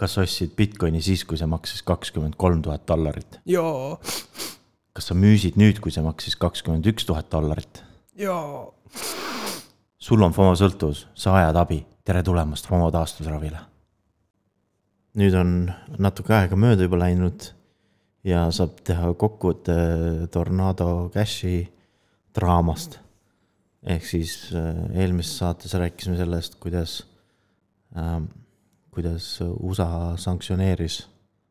kas ostsid Bitcoini siis, kui see maksis kakskümmend kolm tuhat dollarit? jaa, kas sa müüsid nüüd, kui see maksis kakskümmend üks tuhat dollarit? jaa. sul on FOMO sõltuvus, sa vajad abi, tere tulemast FOMO taastusravile. nüüd on natuke aega mööda juba läinud ja saab teha kokkuvõtte Tornado Cashi draamast. ehk siis äh, eelmises saates rääkisime sellest, kuidas äh,, kuidas USA sanktsioneeris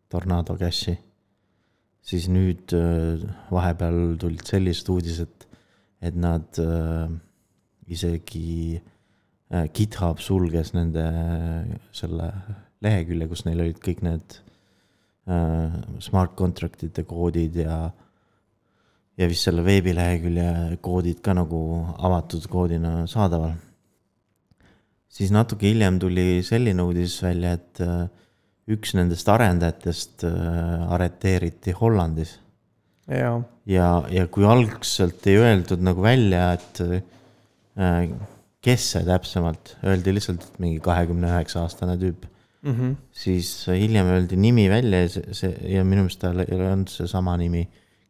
Tornado Cashi. siis nüüd äh, vahepeal tulid sellised uudised, et nad äh, isegi äh, GitHub sulges nende selle lehekülje, kus neil olid kõik need äh, smart contract'ide koodid ja ja vist selle veebilehekülje koodid ka nagu avatud koodina saadaval. Siis natuke hiljem tuli selline uudis välja, et äh, üks nendest arendajatest äh, arreteeriti Hollandis. jaa, ja, ja kui algselt ei öeldud nagu välja, et äh, kes see täpsemalt, öeldi lihtsalt, et mingi kahekümne üheksa aastane tüüp. Mhmh, siis hiljem öeldi nimi välja ja see, see ja minu meelest tal ei olnud seesama nimi,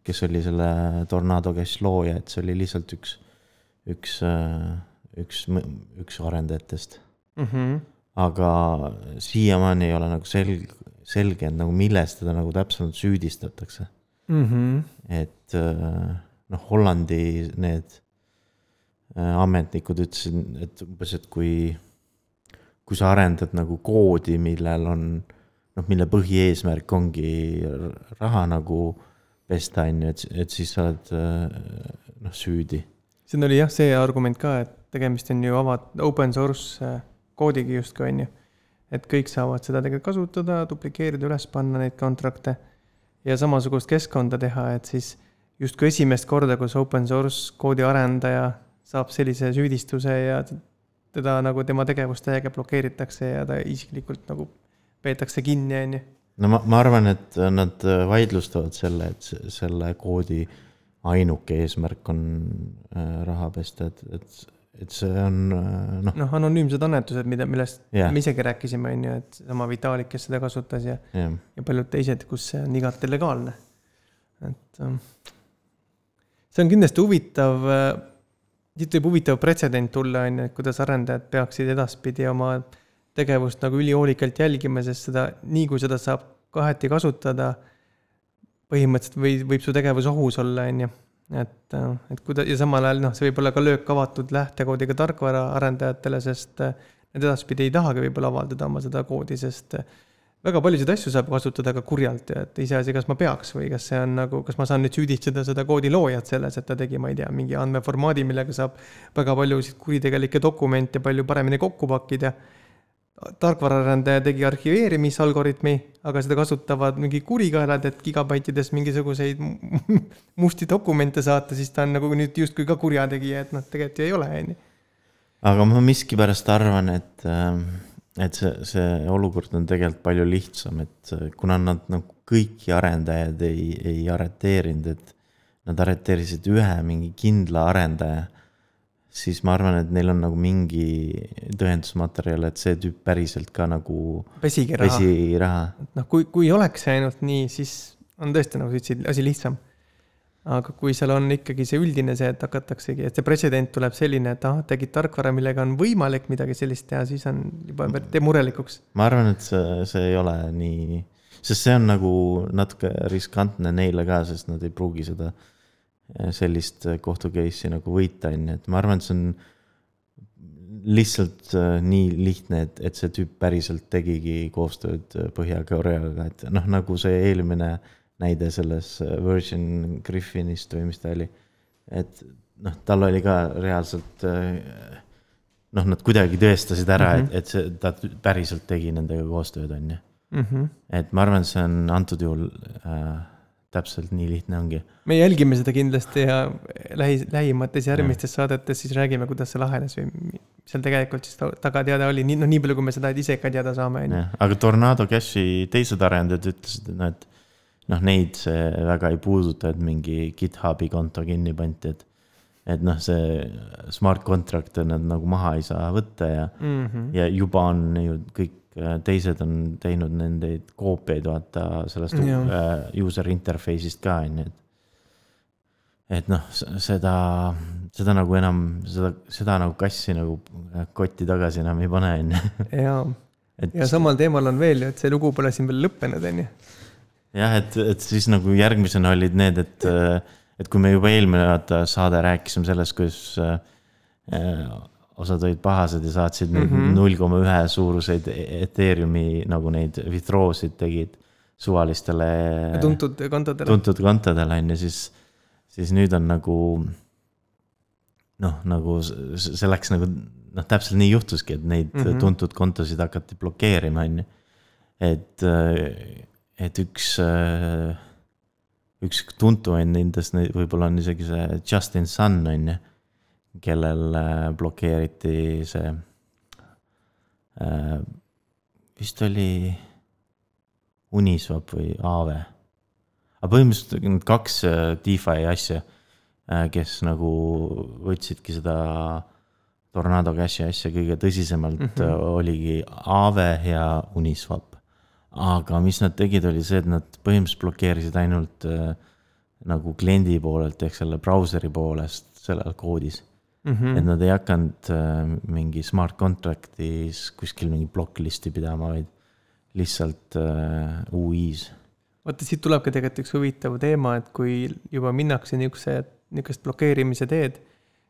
kes oli selle Tornado Cash looja, et see oli lihtsalt üks, üks, üks, üks arendajatest. mhmh, aga siiamaani ei ole nagu selg-, selge, et nagu milles teda nagu täpsemalt süüdistatakse. mhmh, et noh, Hollandi need äh, ametnikud ütlesid, et umbes, et kui, kui sa arendad nagu koodi, millel on noh, mille põhieesmärk ongi raha nagu pesta, on ju, et, et siis sa oled äh, noh, süüdi. siin oli jah, see argument ka, et tegemist on ju ava-, open source äh, koodiga justkui, on ju. et kõik saavad seda tegelikult kasutada, duplikeerida, üles panna neid kontrakte ja samasugust keskkonda teha, et siis justkui esimest korda, kus open source koodi arendaja saab sellise süüdistuse ja teda nagu tema tegevust täiega blokeeritakse ja ta isiklikult nagu peetakse kinni, on ju. no ma, ma arvan, et nad vaidlustavad selle, et se- selle koodi ainuke eesmärk on äh, raha pesta, et, et, et see on äh, noh, noh, anonüümsed annetused, mida, millest Jah. me isegi rääkisime, on ju, et sama Vitalik, kes seda kasutas ja jah, ja paljud teised, kus see on igati legaalne. et ähm, see on kindlasti huvitav, siit võib huvitav pretsedent tulla, on ju, et kuidas arendajad peaksid edaspidi oma tegevust nagu ülihoolikalt jälgima, sest seda, nii kui seda saab kaheti kasutada, põhimõtteliselt või võib su tegevus ohus olla, on ju. Et, et kuida- ja samal ajal noh, see võib olla ka löök avatud lähtekoodiga tarkvara arendajatele, sest äh, nad edaspidi ei tahagi võib-olla avaldada oma seda koodi, sest äh, väga paljusid asju saab kasutada ka kurjalt ja et iseasi, kas ma peaks või kas see on nagu, kas ma saan nüüd süüdistada seda koodi loojat selles, et ta tegi, ma ei tea, mingi andmeformaadi, millega saab väga paljusid kuritegelikke dokumente palju paremini kokku pakkida. Tarkvaraarendaja tegi arhiveerimisalgoritmi, aga seda kasutavad mingi kurikaelad, et gigabaitides mingisuguseid musti dokumente saata, siis ta on nagu nüüd justkui ka kurjategija, et noh, tegelikult ju ei ole, on ju. aga ma miskipärast arvan, et, äh, et see, see olukord on tegelikult palju lihtsam, et äh, kuna nad nagu kõiki arendajaid ei, ei arreteerinud, et nad arreteerisid ühe mingi kindla arendaja, siis ma arvan, et neil on nagu mingi tõendusmaterjal, et see tüüp päriselt ka nagu pesige raha. pesi raha. noh, kui, kui oleks ainult nii, siis on tõesti nagu sa ütlesid, asi lihtsam. aga kui seal on ikkagi see üldine see, et hakataksegi, et see pretsedent tuleb selline, et ah, tegid tarkvara, millega on võimalik midagi sellist teha, siis on juba, teeb murelikuks. ma arvan, et see, see ei ole nii, sest see on nagu natuke riskantne neile ka, sest nad ei pruugi seda sellist kohtu case'i nagu võita, on ju, et ma arvan, et see on lihtsalt eh, nii lihtne, et, et see tüüp päriselt tegigi koostööd Põhja-Koreaga, et noh, nagu see eelmine näide selles Virgin Griffinist või mis ta oli. et noh, tal oli ka reaalselt noh, nad kuidagi tõestasid ära mm, -hmm. et, et see, ta päriselt tegi nendega koostööd, on ju. -hmm. et ma arvan, et see on antud juhul äh, täpselt nii lihtne ongi. me jälgime seda kindlasti ja lähi, lähimates järgmistes saadetes siis räägime, kuidas see lahenes või seal tegelikult siis ta- taga teada oli, nii, noh, nii palju, kui me seda ise ka teada saame, on ju. aga Tornado Cashi teised arendajad ütlesid, et noh, et noh, neid see väga ei puuduta, et mingi GitHubi konto kinni pandi, et et noh, see smart contract'e nad nagu maha ei saa võtta ja Mm -hmm. ja juba on ju kõik teised on teinud nendeid koopiaid, vaata sellest Jah. äh, user interface'ist ka on ju, et. et noh, seda, seda nagu enam, seda, seda nagu kassi nagu kotti tagasi enam ei pane, on ju. ja, et ja samal teemal on veel ju, et see lugu pole siin veel lõppenud, on ju. jah, et, et siis nagu järgmisena olid need, et, et kui me juba eelmine vaata saade rääkisime sellest, kuidas äh, osad olid pahased ja saatsid neid Mhm. null koma ühe suuruseid Ethereumi nagu neid withdraw sid tegid suvalistele tuntud kontodele. tuntud kontodele on ju, siis, siis nüüd on nagu noh, nagu see läks nagu noh, täpselt nii juhtuski, et neid mm. -hmm. tuntud kontosid hakati blokeerima, on ju. et, et üks, üks tuntumaid nendest võib-olla on isegi see Justin Sun on ju, kellel äh, blokeeriti see äh, vist oli Uniswap või Aave. aga põhimõtteliselt need kaks äh, DeFi asja, kes nagu võtsidki seda Tornado Cashi asja kõige tõsisemalt mm. -hmm. oligi Aave ja Uniswap. aga mis nad tegid, oli see, et nad põhimõtteliselt blokeerisid ainult äh, nagu kliendi poolelt ehk selle brauseri poolest sellel koodis mm. -hmm. et nad ei hakanud äh, mingi smart contract'is kuskil mingi blokk-listi pidama, vaid lihtsalt äh, UI-s. vaata, siit tuleb ka tegelikult üks huvitav teema, et kui juba minnakse niisuguse, niisugust blokeerimise teed,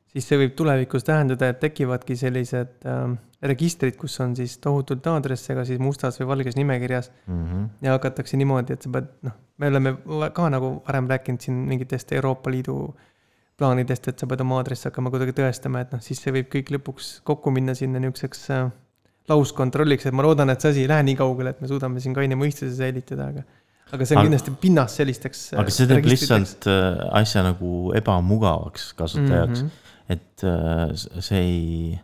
siis see võib tulevikus tähendada, et tekivadki sellised äh, registrid, kus on siis tohutult aadresse ka siis mustas või valges nimekirjas Mm -hmm. ja hakatakse niimoodi, et sa pead, noh, me oleme ka nagu varem rääkinud siin mingitest Euroopa Liidu plaanidest, et sa pead oma aadressi hakkama kuidagi tõestama, et noh, siis see võib kõik lõpuks kokku minna sinna niisuguseks äh, lauskontrolliks, et ma loodan, et see asi ei lähe nii kaugele, et me suudame siin kaine mõistuse säilitada, aga aga see on Aga- kindlasti pinnas sellisteks. aga see teeb lihtsalt äh, asja nagu ebamugavaks kasutaja jaoks mm. -hmm. et äh, see ei,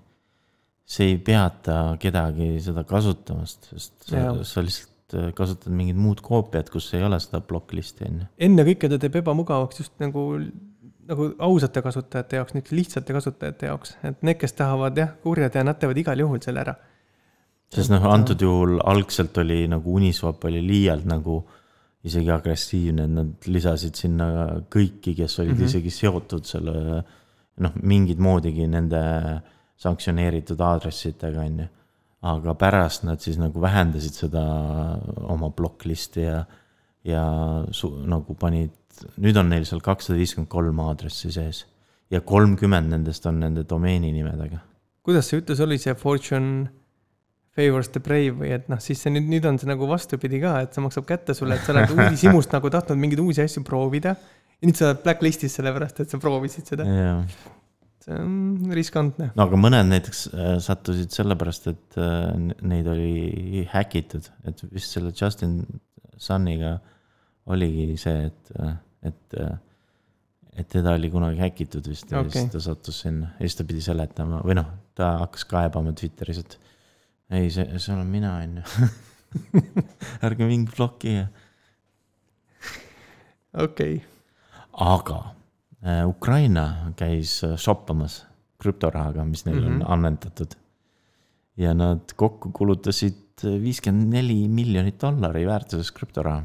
see ei peata kedagi seda kasutamast, sest sa, sa lihtsalt äh, kasutad mingit muud koopiat, kus ei ole seda plokk-listi on ju. ennekõike ta teeb ebamugavaks just nagu, nagu ausate kasutajate jaoks, niisuguste lihtsate kasutajate jaoks, et need, kes tahavad jah, kurjad ja nad teevad igal juhul selle ära. sest noh, antud juhul algselt oli nagu Uniswap oli liialt nagu isegi agressiivne, et nad lisasid sinna kõiki, kes olid mm. -hmm. isegi seotud selle noh, mingit moodigi nende sanktsioneeritud aadressidega, on ju. aga pärast nad siis nagu vähendasid seda oma plokk-listi ja, ja su, nagu panid, nüüd on neil seal kakssada viiskümmend kolm aadressi sees ja kolmkümmend nendest on nende domeeni nimedega. kuidas see ütlus oli, see fortune favors the brave või et noh, siis see nüüd, nüüd on see nagu vastupidi ka, et see maksab kätte sulle, et sa oled uudishimust nagu tahtnud mingeid uusi asju proovida. ja nüüd sa oled blacklist'is sellepärast, et sa proovisid seda, jah see on riskantne. no aga mõned näiteks äh, sattusid sellepärast, et äh, neid oli häkitud, et vist selle Justin Suniga oligi see, et, et, et teda oli kunagi häkitud vist ja Okei. siis ta sattus sinna ja siis ta pidi seletama või noh, ta hakkas kaebama Twitteris, et ei, see, see olen mina, on ju. ärge mind blokkige. okei okay., aga äh, Ukraina käis äh, shoppamas krüptorahaga, mis neil mm -hmm. Mhm. on annetatud. ja nad kokku kulutasid viiskümmend neli miljonit dollari väärtuses krüptoraha.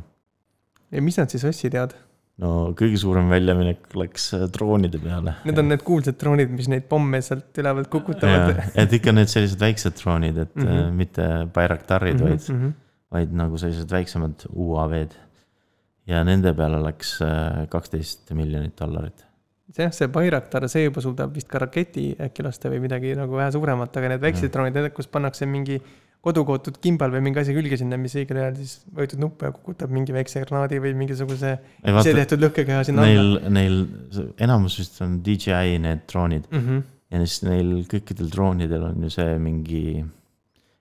Ja mis nad siis ostsid, tead? no kõige suurem väljaminek läks äh, droonide peale. Need on need kuulsad droonid, mis neid pomme sealt ülevalt kukutavad. et ikka need sellised väiksed droonid, et mm. -hmm. mitte Bayraktarid mm, -hmm. vaid, -hmm. vaid nagu sellised väiksemad UAV-d. ja nende peale läks äh, kaksteist miljonit dollarit. jah, see Bayraktar, see juba suudab vist ka raketi äkki lasta või midagi nagu vähe suuremat, aga need väiksed Mhm. droonid, need, kus pannakse mingi kodukootud kimbal või mingi asi külge sinna, mis õigel ajal siis vajutad nuppu ja kukutab mingi väikse granaadi või mingisuguse ei ise vaata, tehtud lõhkekeha sinna alla neil, neil enamus vist on DJI need droonid mm. -hmm. ja siis neil kõikidel droonidel on ju see mingi,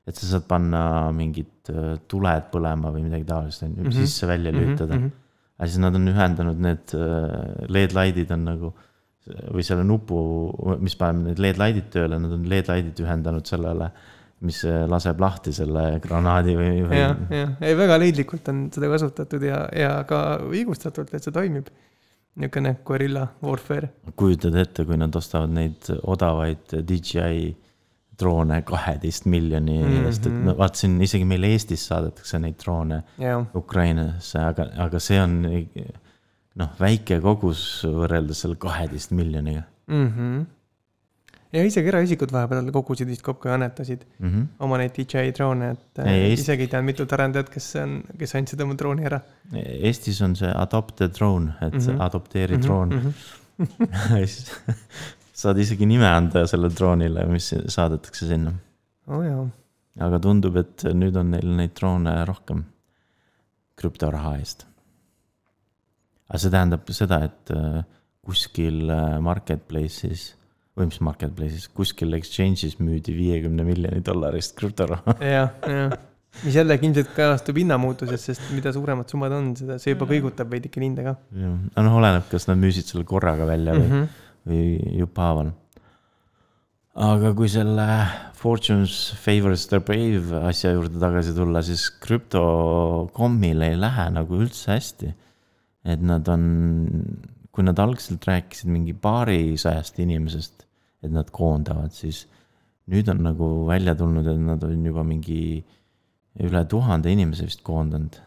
et sa saad panna mingid äh, tuled põlema või midagi taolist on ju Mhm. sisse-välja lülitada mm. -hmm. aga siis nad on ühendanud need äh, LED-laidid on nagu või selle nupu, mis paneb need LED-laidid tööle, nad on LED-laidid ühendanud sellele, mis äh, laseb lahti selle granaadi või, või jah, jah, ei väga leidlikult on seda kasutatud ja, ja ka õigustatult, et see toimib. niisugune guerilla warfare. kujutad ette, kui nad ostavad neid odavaid DJI droone kaheteist miljoni Mhm. eest, et no vaatasin isegi meil Eestis saadetakse neid droone jah, Ukrainasse, aga, aga see on noh, väike kogus võrreldes selle kaheteist miljoniga mhmh. Ja isegi eraisikud vahepeal kogusid vist kokku ja annetasid mm. -hmm. oma neid DJI droone, et Eest- isegi teadnud mitut arendajat, kes on, kes andsid oma drooni ära Eestis on see adopt a drone, et mm. -hmm. adopteeri mm. droon mm. -hmm. saad isegi nime anda sellele droonile, mis saadetakse sinna. jaa, aga tundub, et nüüd on neil neid droone rohkem krüptoraha eest. aga see tähendab seda, et äh, kuskil äh, marketplace'is või mis marketplace'is, kuskil exchange'is müüdi viiekümne miljoni dollarist krüptoraha. jah, jah. mis jällegi ilmselt kajastub hinnamuutuses, sest mida suuremad summad on, seda, see juba kõigutab veidike hinda ka no noh, oleneb, kas nad müüsid selle korraga välja või mm. -hmm. või jupphaaval. aga kui selle Fortunes favors the brave asja juurde tagasi tulla, siis krüptokommil ei lähe nagu üldse hästi. et nad on, kui nad algselt rääkisid mingi paarisajast inimesest, et nad koondavad, siis nüüd on nagu välja tulnud, et nad on juba mingi üle tuhande inimese vist koondanud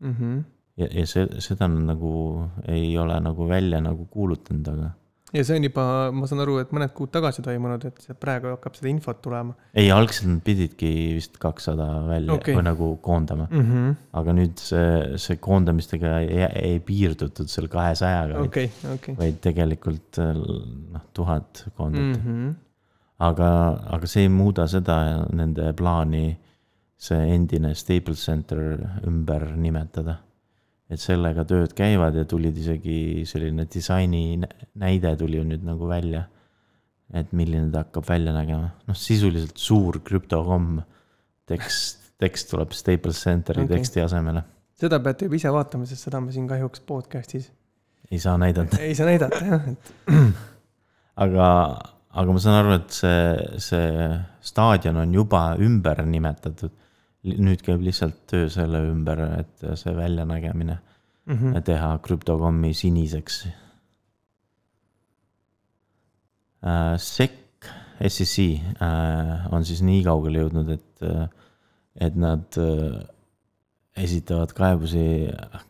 Mm -hmm. ja, ja see, seda nad nagu ei ole nagu välja nagu kuulutanud, aga ja see on juba, ma saan aru, et mõned kuud tagasi toimunud, et praegu hakkab seda infot tulema ei, algselt nad pididki vist kakssada välja okay. või nagu koondama, mm. -hmm. aga nüüd see, see koondamistega ei, ei piirdutud seal kahesajaga, okei, okei. vaid tegelikult noh, tuhat koondati mm.. Mhm. aga, aga see ei muuda seda nende plaani see endine Staples Center ümber nimetada. Et sellega tööd käivad ja tulid isegi selline disaini nä- näide tuli ju nüüd nagu välja. et milline ta hakkab välja nägema, noh sisuliselt suur krüptokomm. tekst, tekst tuleb Staples Centeri okay. teksti asemele, seda peate juba ise vaatama, sest seda me siin kahjuks podcast'is ei saa näidata. ei saa näidata jah, et aga, aga ma saan aru, et see, see staadion on juba ümber nimetatud. Nüüd käib lihtsalt töö selle ümber, et see väljanägemine mm -hmm. teha krüptokommi siniseks äh,. SEC, SEC äh, on siis nii kaugele jõudnud, et, et nad äh, esitavad kaebusi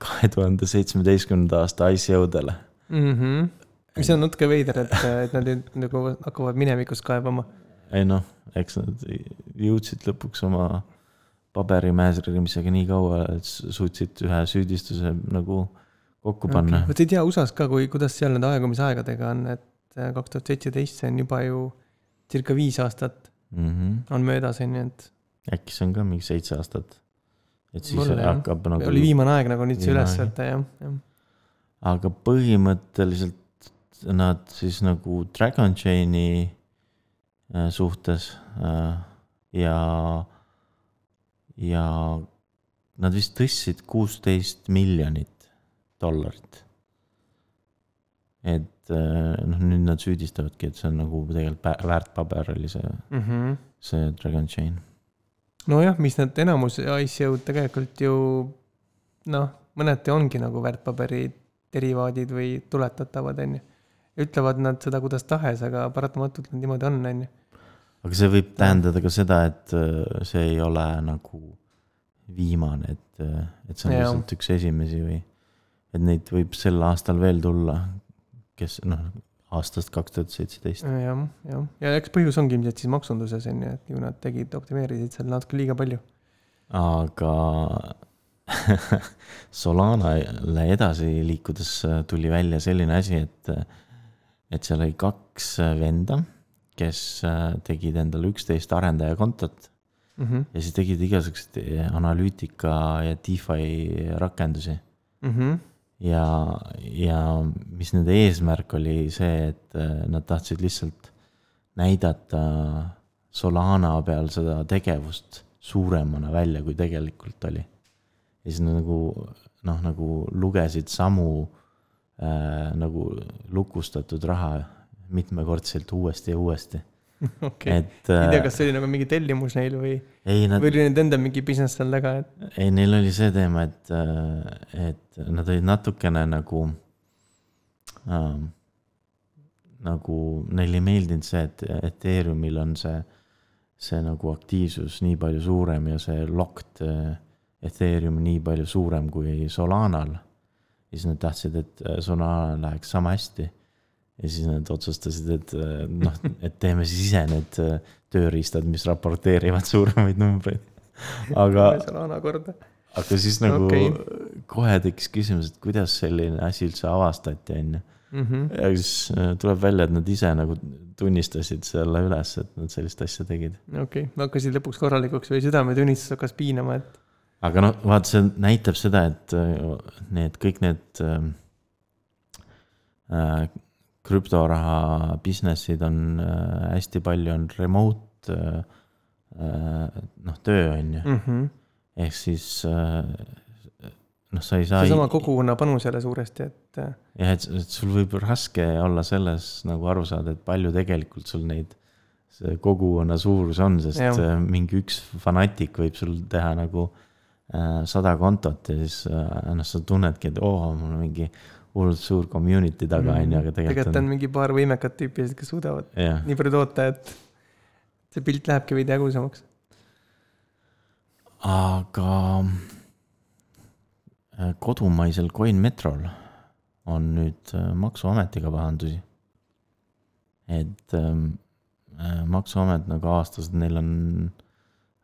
kahe tuhande seitsmeteistkümnenda aasta ICO-dele mm. -hmm. mis on natuke veider, et, et nad nüüd nagu hakkavad minevikus kaebama. ei noh, eks nad jõudsid lõpuks oma paberimäesrimisega nii kaua, et suutsid ühe süüdistuse nagu kokku panna okay.. vot ei tea USA-s ka, kui, kuidas seal nende aegumisaegadega on, et äh, kaks tuhat seitseteist, see on juba ju circa viis aastat Mm -hmm. on möödas, on ju, et äkki see on ka mingi seitse aastat. et siis Mulle, jah. hakkab nagu oli, viimane aeg nagu nüüd see üles võtta, jah, jah. aga põhimõtteliselt nad siis nagu Dragon Chain'i äh, suhtes äh, ja, ja nad vist tõstsid kuusteist miljonit dollarit. et äh, noh, nüüd nad süüdistavadki, et see on nagu tegelikult väärtpaber oli see, Mm -hmm. see Dragon Chain. nojah, mis need enamus ICO-d tegelikult ju noh, mõneti ongi nagu väärtpaberi derivaadid või tuletatavad, on ju. ütlevad nad seda kuidas tahes, aga paratamatult nad niimoodi on, on ju. Aga see võib tähendada ka seda, et äh, see ei ole nagu viimane, et, et see on Jaa. lihtsalt üks esimesi või et neid võib sel aastal veel tulla, kes noh, aastast kaks tuhat seitseteist. jah, jah, ja eks põhjus ongi ilmselt siis maksunduses on ju, et ju nad tegid, optimeerisid seal natuke liiga palju. aga Solanale edasi liikudes äh, tuli välja selline asi, et, et seal oli kaks äh, venda, kes äh, tegid endale üksteist arendajakontot mm. -hmm. ja siis tegid igasuguseid analüütika ja DeFi rakendusi Mm -hmm. ja, ja mis nende eesmärk oli see, et äh, nad tahtsid lihtsalt näidata Solana peal seda tegevust suuremana välja, kui tegelikult oli. ja siis nad nagu noh, nagu lugesid samu äh, nagu lukustatud raha mitmekordselt uuesti ja uuesti, okei, et ei tea, äh, kas see oli nagu mingi tellimus neil või, ei nad või oli nende enda mingi business seal taga, et ei, neil oli see teema, et, et nad olid natukene nagu ähm,, nagu neile ei meeldinud see, et Ethereumil on see see nagu aktiivsus nii palju suurem ja see locked äh, Ethereum nii palju suurem kui Solanal. ja siis nad tahtsid, et äh, Solanal läheks sama hästi. Ja siis nad otsustasid, et äh, noh, et teeme siis ise need äh, tööriistad, mis raporteerivad suuremaid numbreid. aga, aga siis nagu okay. kohe tekkis küsimus, et kuidas selline asi üldse avastati, on ju. Mhm. ja siis äh, tuleb välja, et nad ise nagu tunnistasid selle üles, et nad sellist asja tegid. okei okay., hakkasid lõpuks korralikuks või südametunnistus hakkas piinama, et aga noh, vaata, see näitab seda, et need kõik need äh, krüptoraha business'id on äh, hästi palju on remote äh, äh, noh, töö on ju, mm -hmm. ehk siis äh, noh, sa ei saa. seesama kogukonna panus jälle suuresti, et äh, jah, et et sul võib raske olla selles nagu aru saada, et palju tegelikult sul neid, see kogukonna suurus on, sest ja. mingi üks fanatik võib sul teha nagu äh, sada kontot ja siis äh, noh, sa tunnedki, et oo, mul on mingi hullult suur community taga on ju, aga tegelikult tegelikult on mingi paar võimekat tüüpi, kes suudavad jah, nii palju toota, et see pilt lähebki veidi hägusamaks. aga äh, kodumaisel CoinMetrol on nüüd äh, maksuametiga pahandusi. et ähm, äh, maksuamet nagu avastas, et neil on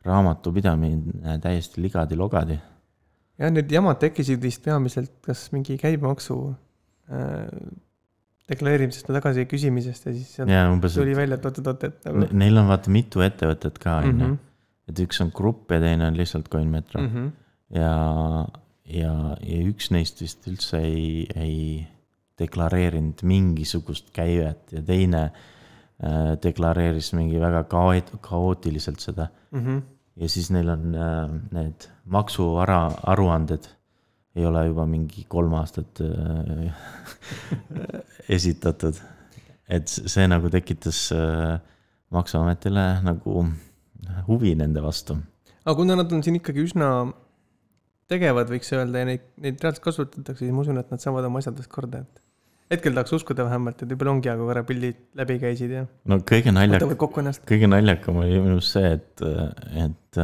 raamatupidamine täiesti ligadi-logadi. jah, need jamad tekkisid vist peamiselt kas mingi käibemaksu deklareerimisest või tagasi küsimisest ja siis sealt ja umbes, tuli välja, et oot-oot-oot, et nagu ne- neil on vaata mitu ettevõtet ka on ju Mhm,, et üks on grupp ja teine on lihtsalt CoinMetro mm. mhm. ja, ja, ja üks neist vist üldse ei, ei deklareerinud mingisugust käivet ja teine äh, deklareeris mingi väga kaoot-, kaootiliselt seda. Mhm. ja siis neil on äh, need maksuara-, aruanded ei ole juba mingi kolm aastat äh, esitatud. et see nagu tekitas äh, maksuametile nagu huvi nende vastu. aga kuna nad on siin ikkagi üsna tegevad, võiks öelda, ja neid, neid reaalselt kasutatakse, siis ma usun, et nad saavad oma asjadest korda, et hetkel tahaks uskuda vähemalt, et võib-olla ongi, aga korra pildid läbi käisid ja no kõige naljakam kõige naljakam oli minu arust see, et, et,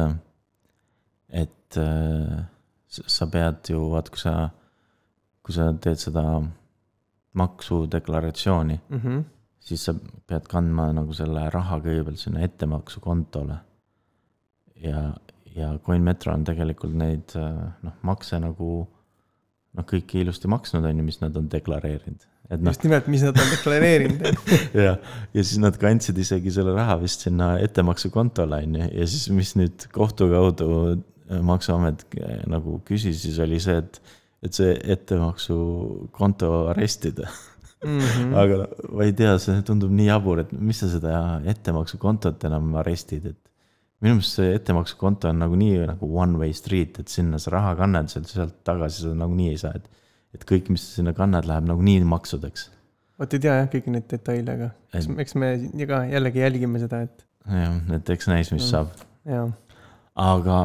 et s- sa pead ju, vaat kui sa, kui sa teed seda maksudeklaratsiooni, Mhm. siis sa pead kandma nagu selle raha kõigepealt sinna ettemaksukontole. ja, ja CoinMetro on tegelikult neid noh, makse nagu noh, kõiki ilusti maksnud, on ju, mis nad on deklareerinud. et noh, just nimelt, mis nad on deklareerinud. ja, ja siis nad kandsid isegi selle raha vist sinna ettemaksukontole on ju, ja siis, mis nüüd kohtu kaudu maksuamet äh, nagu küsis, siis oli see, et, et see ettemaksukonto arestida. Mhm. aga ma ei tea, see tundub nii jabur, et mis sa seda ettemaksukontot enam arestid, et minu meelest see ettemaksukonto on nagunii nagu one way street, et sinna sa raha kannad, sealt, sealt tagasi sa nagunii ei saa, et et kõik, mis sa sinna kannad, läheb nagunii maksudeks. vot ei tea jah kõiki neid detaile, aga Et- eks me ka jällegi jälgime seda, et jah, et eks näis, mis Mm. saab. jaa, aga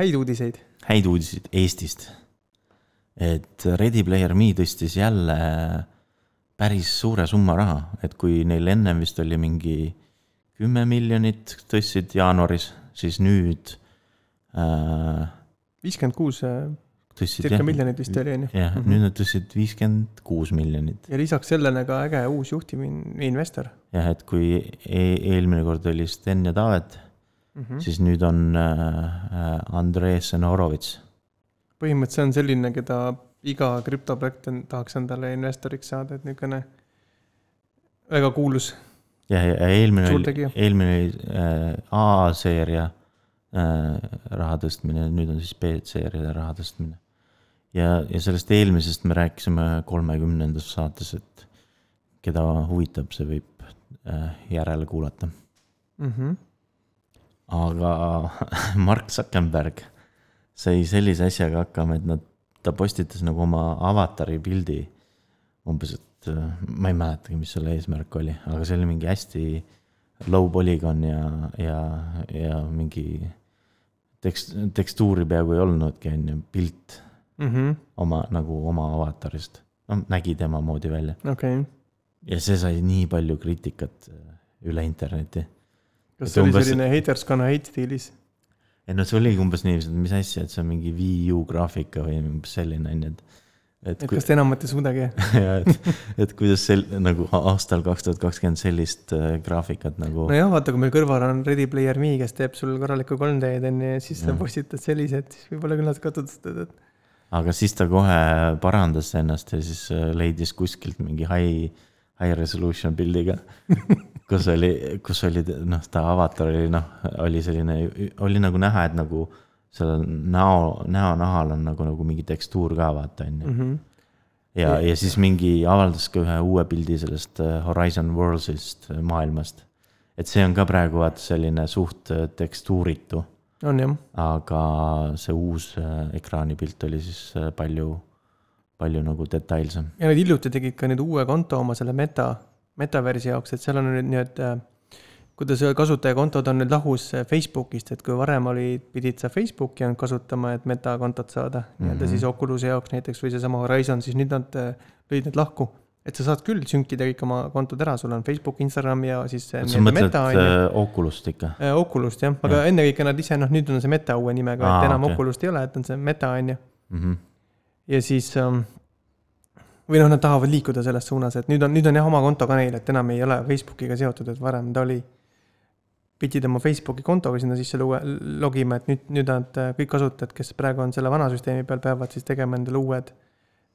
häid uudiseid. häid uudiseid Eestist. et Ready Player Me tõstis jälle päris suure summa raha, et kui neil ennem vist oli mingi kümme miljonit tõstsid jaanuaris, siis nüüd äh, viiskümmend kuus, tõstsid circa miljonit vist oli, on ju. jah, Mhm. nüüd nad tõstsid viiskümmend kuus miljonit. ja lisaks sellele ka äge uus juhtivinvestor jah, et kui e eelmine kord oli Sten ja Taavet mm. mm., -hmm. siis nüüd on äh, Andrei Senorovitš. põhimõtteliselt see on selline, keda iga krüptoprojekt tahaks endale investoriks saada, et niisugune väga kuulus. ja, ja eelmine oli eelmine oli äh, A-seeria äh, raha tõstmine, nüüd on siis B-seeria raha tõstmine. ja, ja sellest eelmisest me rääkisime kolmekümnendas saates, et keda huvitab, see võib äh, järele kuulata. Mm -hmm. Aga Mark Zuckerberg sai sellise asjaga hakkama, et nad, ta postitas nagu oma avatari pildi umbes, et äh, ma ei mäletagi, mis selle eesmärk oli, aga see oli mingi hästi low polygon ja, ja, ja mingi tekst, tekstuuri peaaegu ei olnudki, on ju, pilt Mm -hmm. oma nagu oma avatarist. no nägi tema moodi välja okei okay., ja see sai nii palju kriitikat äh, üle interneti. Kas see oli umbes- selline haters gonna hate stiilis? ei no see oligi umbes niiviisi, et mis asja, et see on mingi Wii U graafika või umbes selline on ju, et. et et kui kas, te enamat ei suudagi? et, et kuidas sel-, nagu aastal kaks tuhat kakskümmend sellist äh, graafikat nagu nojah, vaata, kui meil kõrval on Ready Player Me, kes teeb sul korralikku 3D-d on ju ja siis sa postitad sellised, siis võib-olla küll natuke tutvustad, et aga siis ta kohe parandas ennast ja siis äh, leidis kuskilt mingi high, high resolution pildiga. kus oli, kus oli noh, ta avatar oli noh, oli selline, oli nagu näha, et nagu sellel näo, näonahal on nagu, nagu mingi tekstuur ka vaata on ju. -hmm. ja, ja siis mingi avaldas ka ühe uue pildi sellest äh, Horizon Worlds'ist äh, maailmast. et see on ka praegu vaata selline suht äh, tekstuuritu, on jah, aga see uus ekraanipilt oli siis palju, palju nagu detailsem. ja nad hiljuti tegid ka nüüd uue konto oma selle meta, metaversi jaoks, et seal on nüüd nii-öelda kuidas kasutajakontod on nüüd lahus Facebookist, et kui varem oli, pidid sa Facebooki ainult kasutama, et metakontot saada nii-öelda Mhm. siis Oculus'i jaoks näiteks või seesama Horizon, siis nüüd nad äh, lõid need lahku. et sa saad küll sünkida kõik oma kontod ära, sul on Facebook, Instagram ja siis sa mõtled meta äh, Oculus't ikka? Oculust jah, aga ennekõike nad ise noh, nüüd on see meta uue nimega, Aa, et enam okei. Oculust ei ole, et on see meta on ju. Ja siis ähm, või noh, nad tahavad liikuda selles suunas, et nüüd on, nüüd on jah oma konto ka neil, et enam ei ole Facebookiga seotud, et varem ta oli. pidid oma Facebooki kontoga sinna sisse luua- logima, et nüüd, nüüd nad äh, kõik kasutajad, kes praegu on selle vana süsteemi peal, peavad siis tegema endale uued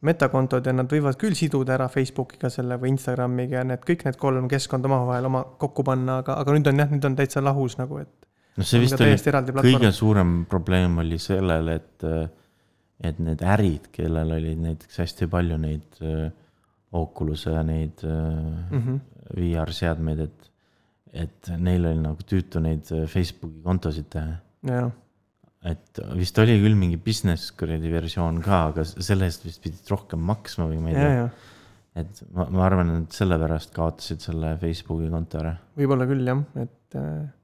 metakontod ja nad võivad küll siduda ära Facebookiga selle või Instagramiga ja need kõik need kolm keskkonda omavahel oma kokku panna, aga, aga nüüd on jah, nüüd on täitsa lahus nagu, et. no see vist oli kõige suurem probleem oli sellel, et, et need ärid, kellel oli näiteks hästi palju neid äh, Oculus'e ja neid äh, Mm -hmm. VR-seadmeid, et, et neil oli nagu tüütu neid äh, Facebooki kontosid teha. jah, et vist oli küll mingi business kuradi versioon ka, aga selle eest vist pidid rohkem maksma või ma ei tea. ja et ma, ma arvan, et sellepärast kaotasid selle Facebooki konto ära. võib-olla küll jah, et, et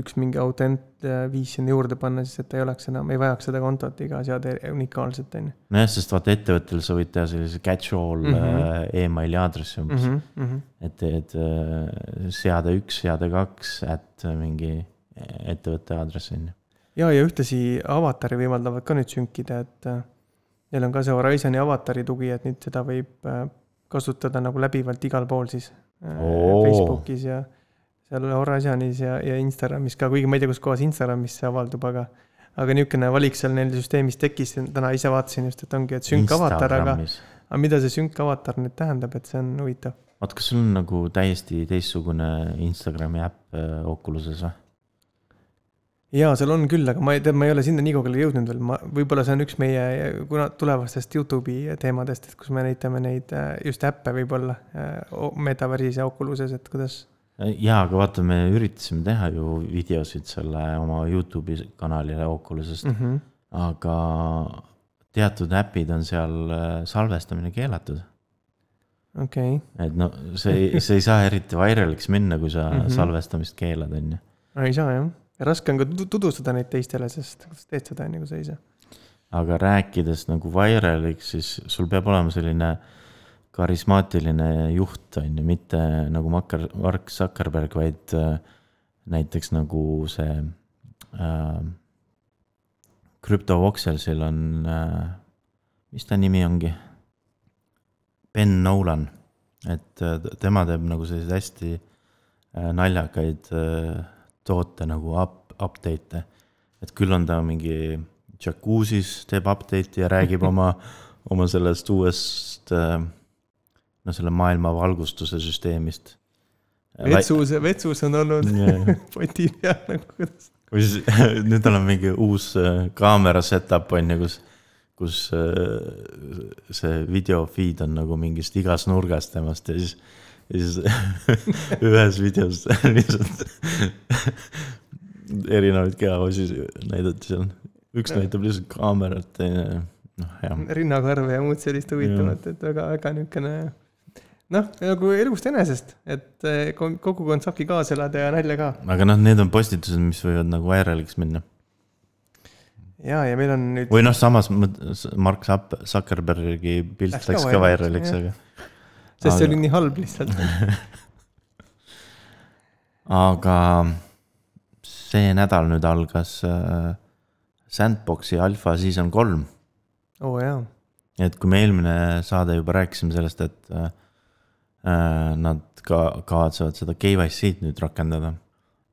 üks mingi autent äh, viis sinna juurde panna, siis et ei oleks enam, ei vajaks seda kontot iga seade unikaalselt, on ju. nojah, sest vaata ettevõttel sa võid teha sellise catch-all mm. -hmm. emaili aadressi umbes mm. -hmm. Et teed äh, seade üks, seade kaks, et mingi ettevõtte aadress on ju. ja, ja ühtlasi avatari võimaldavad ka nüüd sünkida, et neil on ka see Horizon'i avatari tugi, et nüüd seda võib kasutada nagu läbivalt igal pool siis Oo. Facebookis ja seal Horizonis ja, ja Instagramis ka, kuigi ma ei tea, kus kohas Instagramis see avaldub, aga aga niisugune valik seal neil süsteemis tekkis, täna ise vaatasin just, et ongi, et sünk avatar, aga, aga mida see sünk avatar nüüd tähendab, et see on huvitav. oot, kas sul on nagu täiesti teistsugune Instagrami äpp äh, Oculuses või? jaa, seal on küll, aga ma ei tea, ma ei ole sinna nii kaugele jõudnud veel, ma, võib-olla see on üks meie kuna tulevastest Youtube'i teemadest, et kus me näitame neid äh, just äppe võib-olla äh, Metaversis ja Oculuses, et kuidas. jaa, aga vaata, me üritasime teha ju videosid selle oma Youtube'i kanalile Oculusest mm, Mm -hmm. aga teatud äpid on seal äh, salvestamine keelatud. okei okay., et no see, see ei saa eriti vairaliks minna, kui sa mm. -hmm. salvestamist keelad, on ju. ei saa jah, raske on ka tu- tutvustada neid teistele, sest kuidas teed seda, on ju, kui sa ei saa. aga rääkides nagu vairaliks, siis sul peab olema selline karismaatiline juht, on ju, mitte nagu Makker, Mark Zuckerberg, vaid äh, näiteks nagu see äh, CryptoVoxelsil on äh,, mis ta nimi ongi? Ben Nolan, et äh, tema teeb nagu selliseid hästi äh, naljakaid äh, toote nagu up, update'e. et küll on ta mingi džakuusis teeb update'i ja räägib oma, oma sellest uuest äh, no selle maailma valgustuse süsteemist. vetsus, vetsus on olnud Jaa. poti peal nagu kuidas. või siis nüüd tal on mingi uus äh, kaamera setup on ju, kus, kus äh, see video feed on nagu mingist igast nurgast temast ja siis, ja siis ühes videos lihtsalt erinevaid kehaosi näidati seal. üks näitab lihtsalt kaamerat, teine noh, jah. rinnakarve ja muud sellist huvitavat, et väga, väga niisugune noh, nagu elust enesest, et eh, ko- kogukond saabki kaasa elada ja nalja ka. aga noh, need on postitused, mis võivad nagu vairaliks minna. ja, ja meil on nüüd, või noh, samas Mark Zuck- Zuckerbergi pilt Läks ka läks ka vairaliks, aga. sest see aga- oli nii halb lihtsalt. aga see nädal nüüd algas äh, Sandboxi alfa season kolm oo oh, jaa, et kui me eelmine saade juba rääkisime sellest, et äh, nad ka kavatsevad seda KYC-d nüüd rakendada.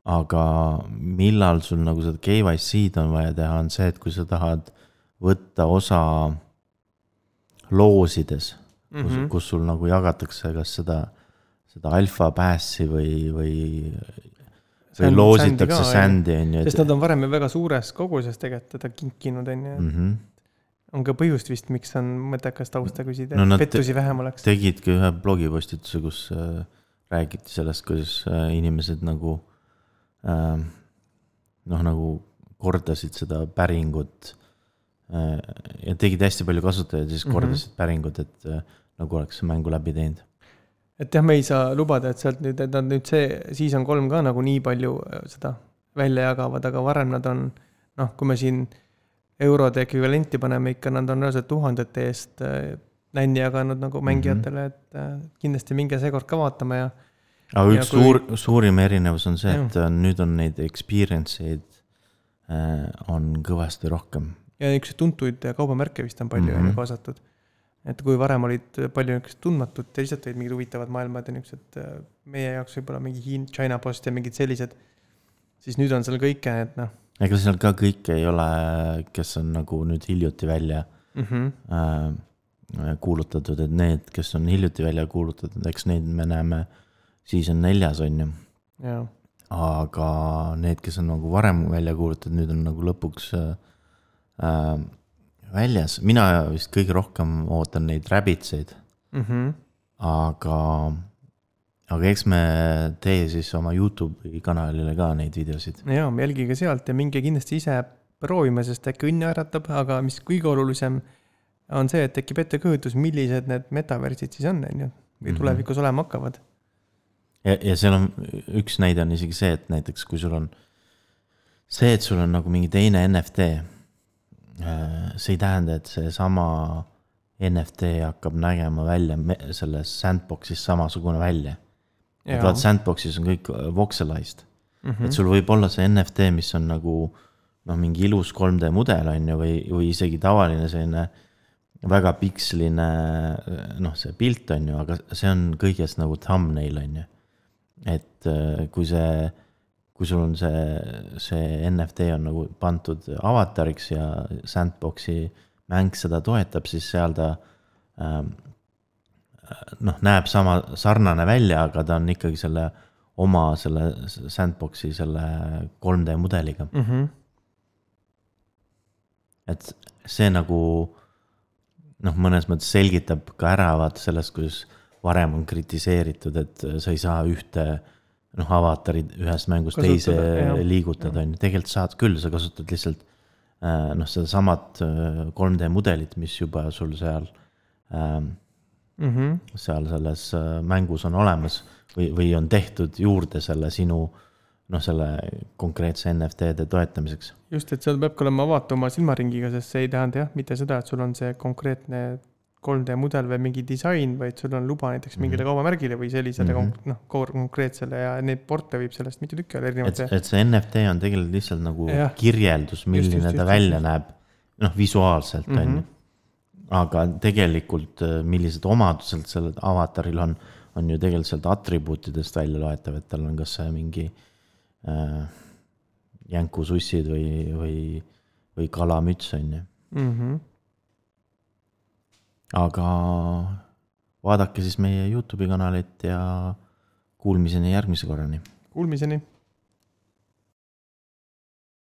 aga millal sul nagu seda KYC-d on vaja teha, on see, et kui sa tahad võtta osa loosides mm, -hmm. kus, Mhm. kus sul nagu jagatakse kas seda, seda alfa pass'i või, või, või loositakse sandi on ju, sest nad on varem ju väga suures koguses tegelikult teda kinkinud, on ju. On ka põhjust vist, miks on mõttekas tausta küsida No et pettusi vähem oleks. tegidki ühe blogipostituse, kus äh, räägiti sellest, kuidas äh, inimesed nagu äh, noh, nagu kordasid seda päringut äh, ja tegid hästi palju kasutajaid ja siis Mhm. kordasid mm -hmm. päringut, et äh, nagu oleks mängu läbi teinud. et jah, me ei saa lubada, et sealt nüüd, et nad nüüd see season kolm ka nagu nii palju äh, seda välja jagavad, aga varem nad on noh, kui me siin eurode ekvivalenti paneme ikka, nad on reaalselt tuhandete eest äh, nänni jaganud nagu mängijatele, et äh, kindlasti minge seekord ka vaatama ja aga Ja üks kui- suur, suurim erinevus on see, et on, nüüd on neid experience eid äh, on kõvasti rohkem. ja niisuguseid tuntuid kaubamärke vist on palju Mhm. ju kaasatud. et kui varem olid palju niisugust tundmatut ja lihtsalt olid mingid huvitavad maailmad ja niisugused äh, meie jaoks võib-olla mingi Hiin-, China Post ja mingid sellised, siis nüüd on seal kõike, et noh ega seal ka kõik ei ole, kes on nagu nüüd hiljuti välja mm. -hmm. äh, kuulutatud, et need, kes on hiljuti välja kuulutatud, eks neid me näeme season neljas on ju. aga need, kes on nagu varem välja kuulutatud, nüüd on nagu lõpuks äh, äh, väljas, mina vist kõige rohkem ootan neid Rabbitseid, mm -hmm. aga, aga eks me tee siis oma Youtube'i kanalile ka neid videosid. jaa, jälgige sealt ja minge kindlasti ise proovima, sest äkki õnne äratab, aga mis kõige olulisem on see, et tekib ettekujutus, millised need metaversid siis on, on ju, või Mhm. tulevikus olema hakkavad. ja, ja seal on üks näide on isegi see, et näiteks kui sul on see, et sul on nagu mingi teine NFT. see ei tähenda, et seesama NFT hakkab nägema välja selles sandbox'is samasugune välja. Et vaata, sandbox'is on kõik voxelized mm. -hmm. et sul võib olla see NFT, mis on nagu noh, mingi ilus 3D mudel on ju, või, või isegi tavaline selline väga piksline noh, see pilt on ju, aga see on kõigest nagu thumbnail on ju. et äh, kui see, kui sul on see, see NFT on nagu pandud avatariks ja sandbox'i mäng seda toetab, siis seal ta ähm, noh, näeb sama sarnane välja, aga ta on ikkagi selle oma selle sandbox'i selle 3D mudeliga, mm. -hmm. et see nagu noh, mõnes mõttes selgitab ka ära vaata sellest, kuidas varem on kritiseeritud, et sa ei saa ühte noh, avatarid ühest mängust Kasutada, teise liigutada, on ju, tegelikult saad küll, sa kasutad lihtsalt äh, noh, sedasamat äh, 3D mudelit, mis juba sul seal ähm, Mm -hmm. seal selles äh, mängus on olemas või, või on tehtud juurde selle sinu noh, selle konkreetse NFT-de toetamiseks. just, et seal peabki olema avatuma silmaringiga, sest see ei tähenda jah, mitte seda, et sul on see konkreetne 3D mudel või mingi disain, vaid sul on luba näiteks mingile Mhm. kaubamärgile või sellisele mm -hmm. noh, konkreetsele ja neid porte võib sellest mitu tükki olla erinevate. et see NFT on tegelikult lihtsalt nagu Jah. kirjeldus, milline just, ta just, välja just. näeb. noh, visuaalselt on Mhm. ju. Aga tegelikult, millised omadused sellel avataril on, on ju tegelikult sealt atribuutidest välja loetav, et tal on kas mingi äh, jänkusussid või, või, või kalamüts on ju. Mm -hmm. aga vaadake siis meie Youtube'i kanalit ja kuulmiseni järgmise korrani Kuulmiseni